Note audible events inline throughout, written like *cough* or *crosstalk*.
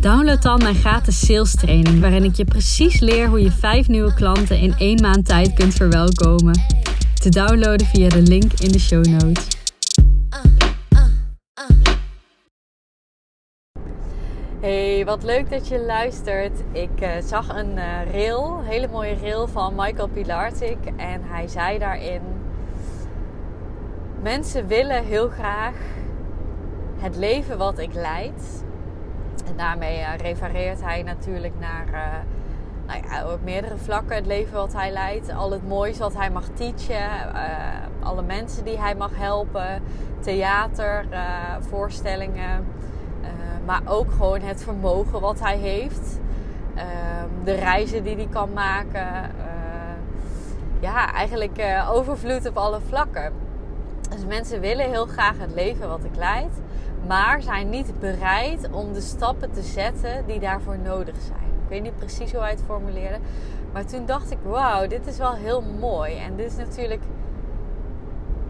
download dan mijn gratis sales training, waarin ik je precies leer hoe je vijf nieuwe klanten in één maand tijd kunt verwelkomen. Te downloaden via de link in de show notes. Hey, wat leuk dat je luistert. Ik uh, zag een uh, reel, een hele mooie reel van Michael Pilarczyk. En hij zei daarin: Mensen willen heel graag het leven wat ik leid. En daarmee uh, refereert hij natuurlijk naar nou ja, op meerdere vlakken het leven wat hij leidt. Al het moois wat hij mag teachen. alle mensen die hij mag helpen. Theater, voorstellingen maar ook gewoon het vermogen wat hij heeft. Ehm, de reizen die hij kan maken. Ja, eigenlijk overvloed op alle vlakken. Dus mensen willen heel graag het leven wat ik leid. Maar zijn niet bereid om de stappen te zetten die daarvoor nodig zijn. Ik weet niet precies hoe hij het formuleerde. Maar toen dacht ik, wauw, dit is wel heel mooi. En dit is natuurlijk...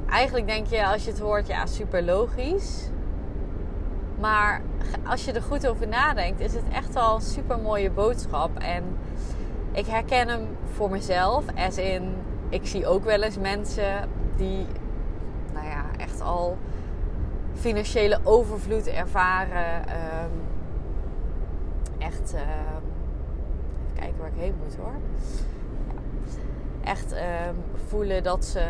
Eigenlijk denk je als je het hoort, ja, super logisch. Maar als je er goed over nadenkt, is het echt wel een super mooie boodschap. En ik herken hem voor mezelf. As in, ik zie ook wel eens mensen die, al financiële overvloed ervaren. Um, echt, uh, even kijken waar ik heen moet hoor. Echt um, voelen dat ze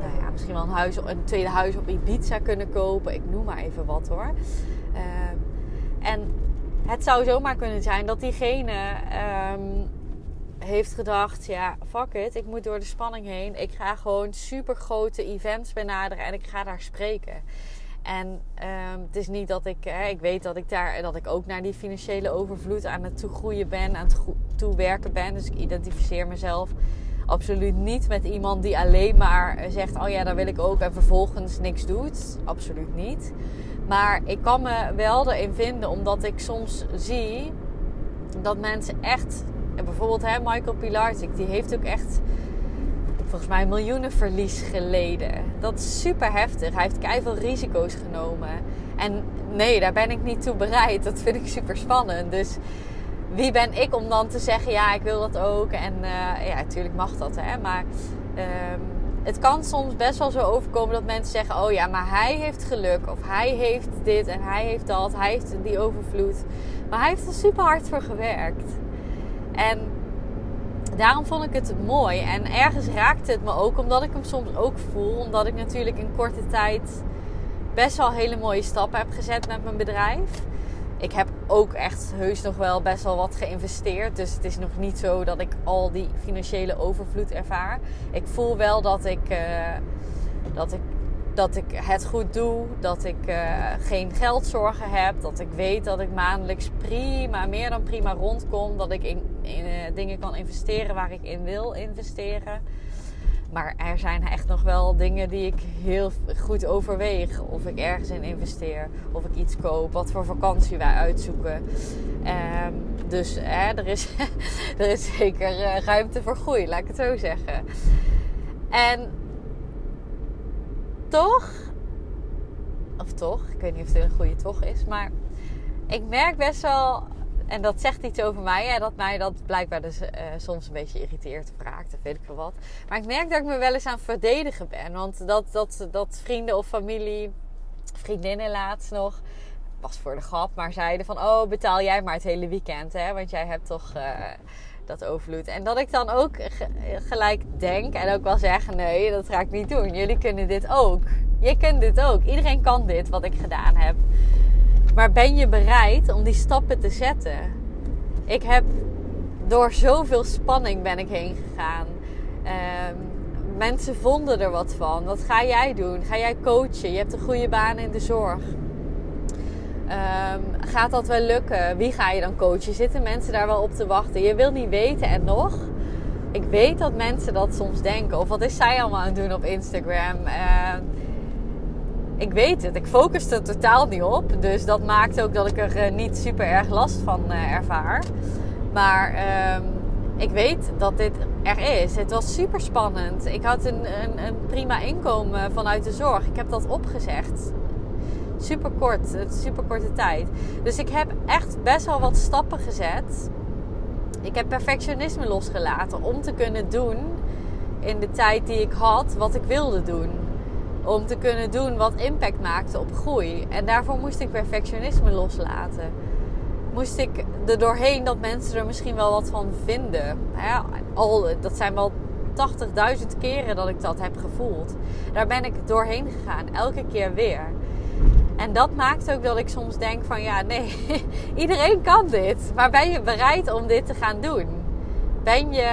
nou ja, misschien wel een, huis, een tweede huis op Ibiza kunnen kopen. Ik noem maar even wat hoor. Ehm, en het zou zomaar kunnen zijn dat diegene heeft gedacht: ja, fuck it, ik moet door de spanning heen. Ik ga gewoon super grote events benaderen en ik ga daar spreken. En um, het is niet dat ik, hè, ik weet dat ik daar, dat ik ook naar die financiële overvloed aan het toegroeien ben, aan het toewerken ben. Dus ik identificeer mezelf absoluut niet met iemand die alleen maar zegt: Oh ja, daar wil ik ook en vervolgens niks doet. Absoluut niet. Maar ik kan me wel erin vinden, omdat ik soms zie dat mensen echt. Bijvoorbeeld hè, Michael Pilarczyk, die heeft ook echt volgens mij miljoenenverlies geleden. Dat is super heftig. Hij heeft keihard risico's genomen. En nee, daar ben ik niet toe bereid. Dat vind ik super spannend. Dus wie ben ik om dan te zeggen, ja, ik wil dat ook. En uh, ja, natuurlijk mag dat, hè. Maar um, het kan soms best wel zo overkomen dat mensen zeggen: Oh ja, maar hij heeft geluk. Of hij heeft dit en hij heeft dat. Hij heeft die overvloed. Maar hij heeft er super hard voor gewerkt. En daarom vond ik het mooi. En ergens raakte het me ook, omdat ik hem soms ook voel. Omdat ik natuurlijk in korte tijd best wel hele mooie stappen heb gezet met mijn bedrijf ik heb ook echt heus nog wel best wel wat geïnvesteerd. Dus het is nog niet zo dat ik al die financiële overvloed ervaar. Ik voel wel dat ik, uh, dat ik, dat ik het goed doe. Dat ik uh, geen geldzorgen heb. Dat ik weet dat ik maandelijks prima, meer dan prima rondkom. Dat ik in, uh, dingen kan investeren waar ik in wil investeren. Maar er zijn echt nog wel dingen die ik heel goed overweeg. Of ik ergens in investeer. Of ik iets koop. Wat voor vakantie wij uitzoeken. Um, dus er, is, *laughs* er is zeker uh, ruimte voor groei, laat ik het zo zeggen. En toch. Of toch, ik weet niet of het een goede toch is. Maar ik merk best wel en dat zegt iets over mij. En dat mij dat blijkbaar dus uh, soms een beetje irriteert of raakt. Of weet ik veel wat. Maar ik merk dat ik me wel eens aan het verdedigen ben. Want dat, dat, dat vrienden of familie, vriendinnen laatst nog. Was voor de grap, maar zeiden van... Oh, betaal jij maar het hele weekend, hè? Want jij hebt toch... Uh, dat overvloed. En dat ik dan ook gelijk denk en ook wel zeggen: nee, dat ga ik niet doen. Jullie kunnen dit ook. Je kunt dit ook. Iedereen kan dit wat ik gedaan heb. Maar ben je bereid om die stappen te zetten? Ik heb door zoveel spanning ben ik heen gegaan. Uh, mensen vonden er wat van. Wat ga jij doen? Ga jij coachen? Je hebt een goede baan in de zorg. Ehm, gaat dat wel lukken? Wie ga je dan coachen? Zitten mensen daar wel op te wachten? Je wil niet weten en nog. Ik weet dat mensen dat soms denken. Of wat is zij allemaal aan het doen op Instagram? Ehm, ik weet het. Ik focus er totaal niet op. Dus dat maakt ook dat ik er eh, niet super erg last van uh, ervaar. Maar ehm, ik weet dat dit er is. Het was super spannend. Ik had een, een, een prima inkomen vanuit de zorg. Ik heb dat opgezegd super kort, super korte tijd. Dus ik heb echt best wel wat stappen gezet. Ik heb perfectionisme losgelaten om te kunnen doen in de tijd die ik had wat ik wilde doen. Om te kunnen doen wat impact maakte op groei. En daarvoor moest ik perfectionisme loslaten. Moest ik er doorheen dat mensen er misschien wel wat van vinden. al, dat zijn wel 80.000 keren dat ik dat heb gevoeld. Daar ben ik doorheen gegaan, elke keer weer. En dat maakt ook dat ik soms denk van ja, nee, *laughs* iedereen kan dit. Maar ben je bereid om dit te gaan doen? Ben je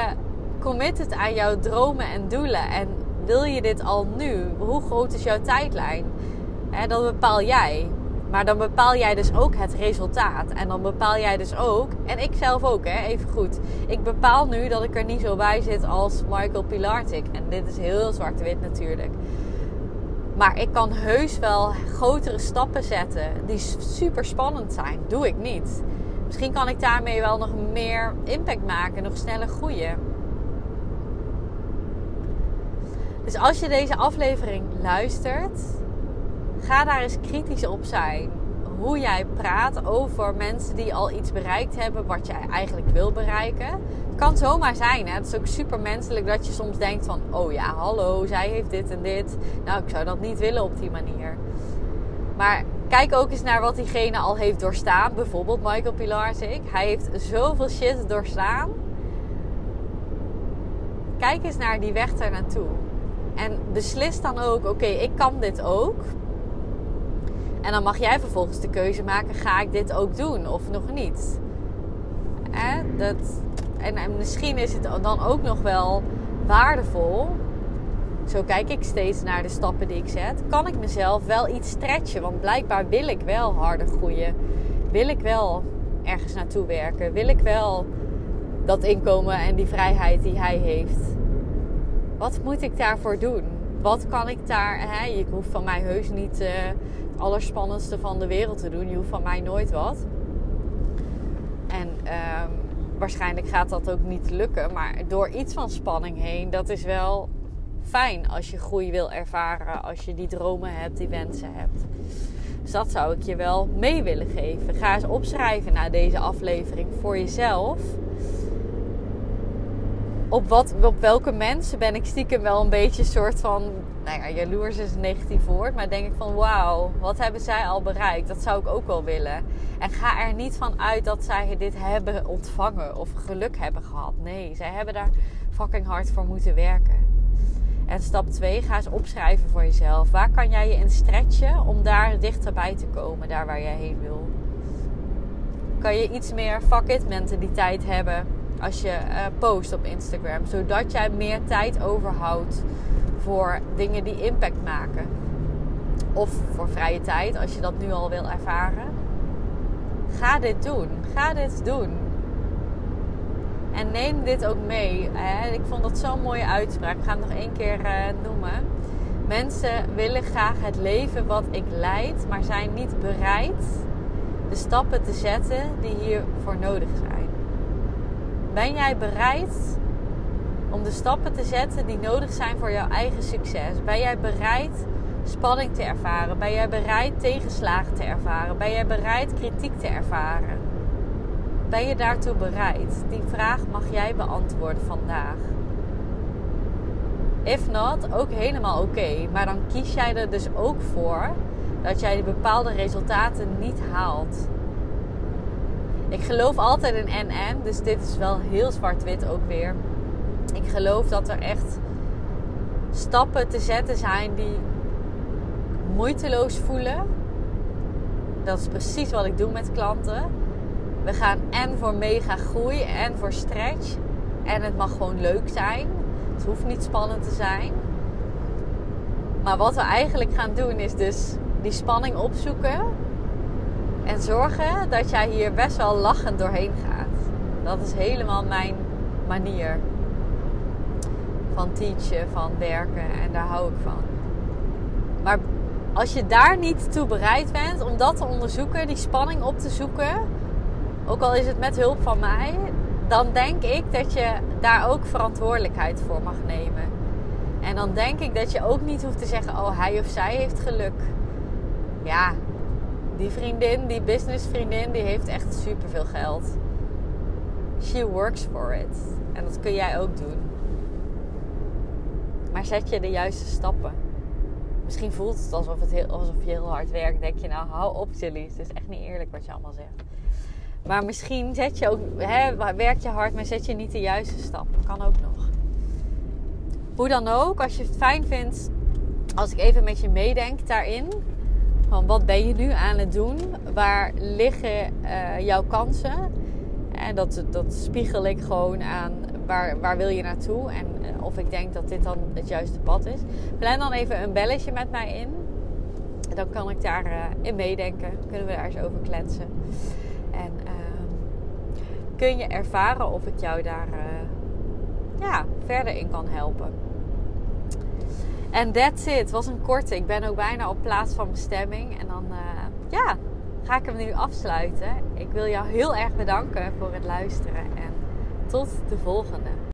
committed aan jouw dromen en doelen? En wil je dit al nu? Hoe groot is jouw tijdlijn? He, dat bepaal jij. Maar dan bepaal jij dus ook het resultaat. En dan bepaal jij dus ook, en ik zelf ook, hè, even goed. Ik bepaal nu dat ik er niet zo bij zit als Michael Pilartik. En dit is heel zwart-wit natuurlijk. Maar ik kan heus wel grotere stappen zetten die super spannend zijn. Doe ik niet. Misschien kan ik daarmee wel nog meer impact maken, nog sneller groeien. Dus als je deze aflevering luistert, ga daar eens kritisch op zijn. Hoe jij praat over mensen die al iets bereikt hebben wat jij eigenlijk wil bereiken kan zomaar zijn. Hè? Het is ook super menselijk dat je soms denkt van... Oh ja, hallo, zij heeft dit en dit. Nou, ik zou dat niet willen op die manier. Maar kijk ook eens naar wat diegene al heeft doorstaan. Bijvoorbeeld Michael Pilarczyk. Hij heeft zoveel shit doorstaan. Kijk eens naar die weg daar naartoe. En beslis dan ook, oké, ik kan dit ook. En dan mag jij vervolgens de keuze maken, ga ik dit ook doen of nog niet? Eh, dat, en, misschien is het dan ook nog wel waardevol. Zo kijk ik steeds naar de stappen die ik zet. Kan ik mezelf wel iets stretchen? Want blijkbaar wil ik wel harder groeien. Wil ik wel ergens naartoe werken? Wil ik wel dat inkomen en die vrijheid die hij heeft? Wat moet ik daarvoor doen? Wat kan ik daar... Hè? Je hoeft van mij heus niet uh, het allerspannendste van de wereld te doen. Je hoeft van mij nooit wat. En... Um, waarschijnlijk gaat dat ook niet lukken. Maar door iets van spanning heen, dat is wel fijn als je groei wil ervaren. Als je die dromen hebt, die wensen hebt. Dus dat zou ik je wel mee willen geven. Ga eens opschrijven na deze aflevering voor jezelf. Op, wat, op welke mensen ben ik stiekem wel een beetje een soort van nou ja, jaloers is een negatief woord, maar denk ik van wauw, wat hebben zij al bereikt? Dat zou ik ook wel willen. En ga er niet van uit dat zij dit hebben ontvangen of geluk hebben gehad. Nee, zij hebben daar fucking hard voor moeten werken. En stap 2, ga eens opschrijven voor jezelf. Waar kan jij je in stretchen om daar dichterbij te komen, daar waar jij heen wil? Kan je iets meer fuck it mentaliteit hebben als je uh, post op Instagram, zodat jij meer tijd overhoudt voor dingen die impact maken. Of voor vrije tijd, als je dat nu al wil ervaren. Ga dit doen. Ga dit doen. En neem dit ook mee. Ik vond dat zo'n mooie uitspraak. Ik ga hem nog één keer eh, noemen. Mensen willen graag het leven wat ik leid, maar zijn niet bereid de stappen te zetten die hiervoor nodig zijn. Ben jij bereid om de stappen te zetten die nodig zijn voor jouw eigen succes? Ben jij bereid spanning te ervaren? Ben jij bereid tegenslagen te ervaren? Ben jij bereid kritiek te ervaren? Ben je daartoe bereid? Die vraag mag jij beantwoorden vandaag. If not, ook helemaal oké. Maar dan kies jij er dus ook voor dat jij die bepaalde resultaten niet haalt. Ik geloof altijd in en-en, dus dit is wel heel zwart-wit ook weer ik geloof dat er echt stappen te zetten zijn die moeiteloos voelen. Dat is precies wat ik doe met klanten. We gaan en voor mega groei en voor stretch. En het mag gewoon leuk zijn. Het hoeft niet spannend te zijn. Maar wat we eigenlijk gaan doen is dus die spanning opzoeken. En zorgen dat jij hier best wel lachend doorheen gaat. Dat is helemaal mijn manier van teachen, van werken. En daar hou ik van. Maar als je daar niet toe bereid bent om dat te onderzoeken, die spanning op te zoeken, ook al is het met hulp van mij, dan denk ik dat je daar ook verantwoordelijkheid voor mag nemen. En dan denk ik dat je ook niet hoeft te zeggen: oh, hij of zij heeft geluk. Ja, die vriendin, die businessvriendin, die heeft echt superveel geld. She works for it. En dat kun jij ook doen. Maar zet je de juiste stappen. Misschien voelt het alsof, het heel, alsof je heel hard werkt. Denk je nou, hou op Tilly. Het is echt niet eerlijk wat je allemaal zegt. Maar misschien zet je ook, hè, werk je hard, maar zet je niet de juiste stap. Kan ook nog. Hoe dan ook, als je het fijn vindt, als ik even met je meedenk daarin. Van wat ben je nu aan het doen? Waar liggen uh, jouw kansen? En dat, dat spiegel ik gewoon aan waar, waar wil je naartoe en eh, of ik denk dat dit dan het juiste pad is. Plan dan even een belletje met mij in. Dan kan ik daarin uh, in meedenken. Kunnen we daar eens over kletsen. En ehm, kun je ervaren of ik jou daar ja, verder in kan helpen. En that's it. Was een korte. Ik ben ook bijna op plaats van bestemming. En dan ja, ga ik hem nu afsluiten. Ik wil jou heel erg bedanken voor het luisteren. En tot de volgende.